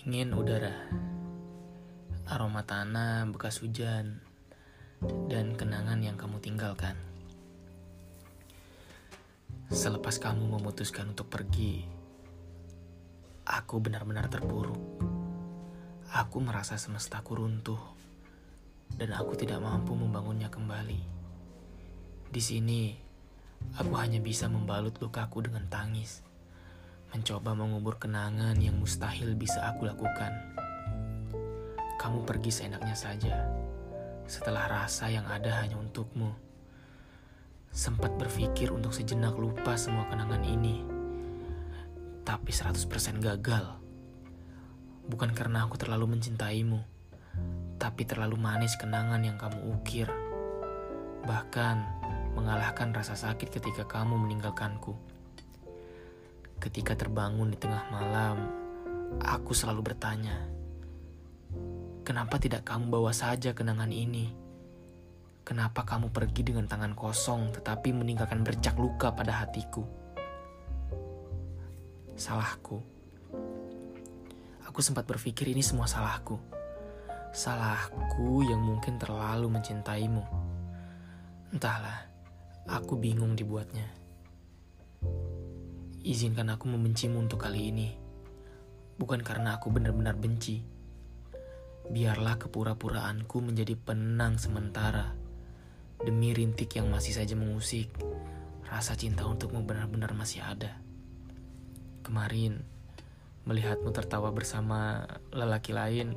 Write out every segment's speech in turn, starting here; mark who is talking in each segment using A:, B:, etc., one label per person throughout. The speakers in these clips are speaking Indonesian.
A: Dingin udara, aroma tanah bekas hujan, dan kenangan yang kamu tinggalkan. Selepas kamu memutuskan untuk pergi, aku benar-benar terpuruk. Aku merasa semestaku runtuh, dan aku tidak mampu membangunnya kembali. Di sini, aku hanya bisa membalut lukaku dengan tangis, mencoba mengubur kenangan yang mustahil bisa aku lakukan. Kamu pergi seenaknya saja, setelah rasa yang ada hanya untukmu. Sempat berpikir untuk sejenak lupa semua kenangan ini, tapi 100% gagal. Bukan karena aku terlalu mencintaimu, tapi terlalu manis kenangan yang kamu ukir. Bahkan mengalahkan rasa sakit ketika kamu meninggalkanku. Ketika terbangun di tengah malam, aku selalu bertanya, "Kenapa tidak kamu bawa saja kenangan ini? Kenapa kamu pergi dengan tangan kosong tetapi meninggalkan bercak luka pada hatiku?" Salahku Aku sempat berpikir ini semua salahku. Salahku yang mungkin terlalu mencintaimu. Entahlah, aku bingung dibuatnya. Izinkan aku membencimu untuk kali ini. Bukan karena aku benar-benar benci. Biarlah kepura-puraanku menjadi penang sementara. Demi rintik yang masih saja mengusik, rasa cinta untukmu benar-benar masih ada. Kemarin, Melihatmu tertawa bersama lelaki lain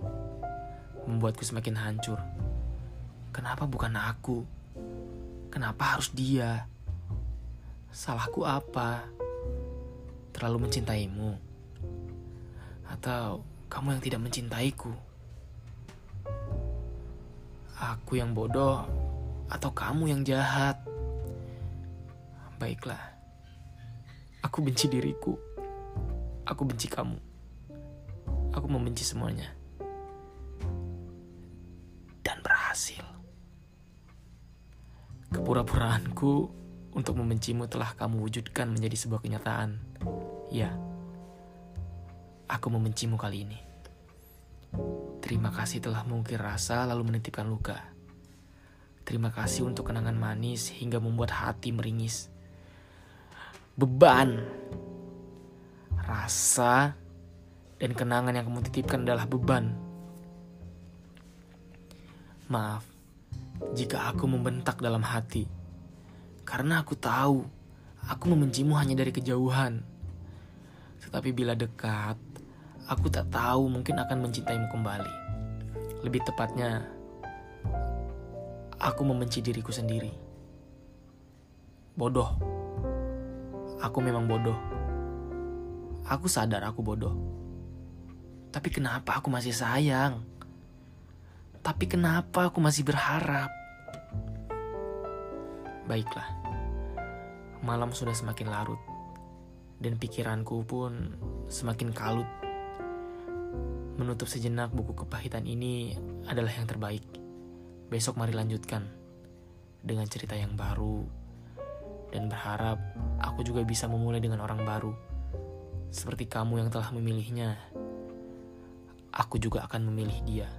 A: membuatku semakin hancur. Kenapa bukan aku? Kenapa harus dia? Salahku apa? Terlalu mencintaimu? Atau kamu yang tidak mencintaiku? Aku yang bodoh atau kamu yang jahat? Baiklah. Aku benci diriku. Aku benci kamu. Aku membenci semuanya. Dan berhasil. Kepura-puraanku untuk membencimu telah kamu wujudkan menjadi sebuah kenyataan. Ya, aku membencimu kali ini. Terima kasih telah mengukir rasa lalu menitipkan luka. Terima kasih untuk kenangan manis hingga membuat hati meringis. Beban rasa, dan kenangan yang kamu titipkan adalah beban. Maaf jika aku membentak dalam hati, karena aku tahu aku membencimu hanya dari kejauhan. Tetapi bila dekat, aku tak tahu mungkin akan mencintaimu kembali. Lebih tepatnya, aku membenci diriku sendiri. Bodoh. Aku memang bodoh. Aku sadar aku bodoh. Tapi kenapa aku masih sayang? Tapi kenapa aku masih berharap? Baiklah. Malam sudah semakin larut. Dan pikiranku pun semakin kalut. Menutup sejenak buku kepahitan ini adalah yang terbaik. Besok mari lanjutkan dengan cerita yang baru dan berharap aku juga bisa memulai dengan orang baru seperti kamu yang telah memilihnya, aku juga akan memilih dia.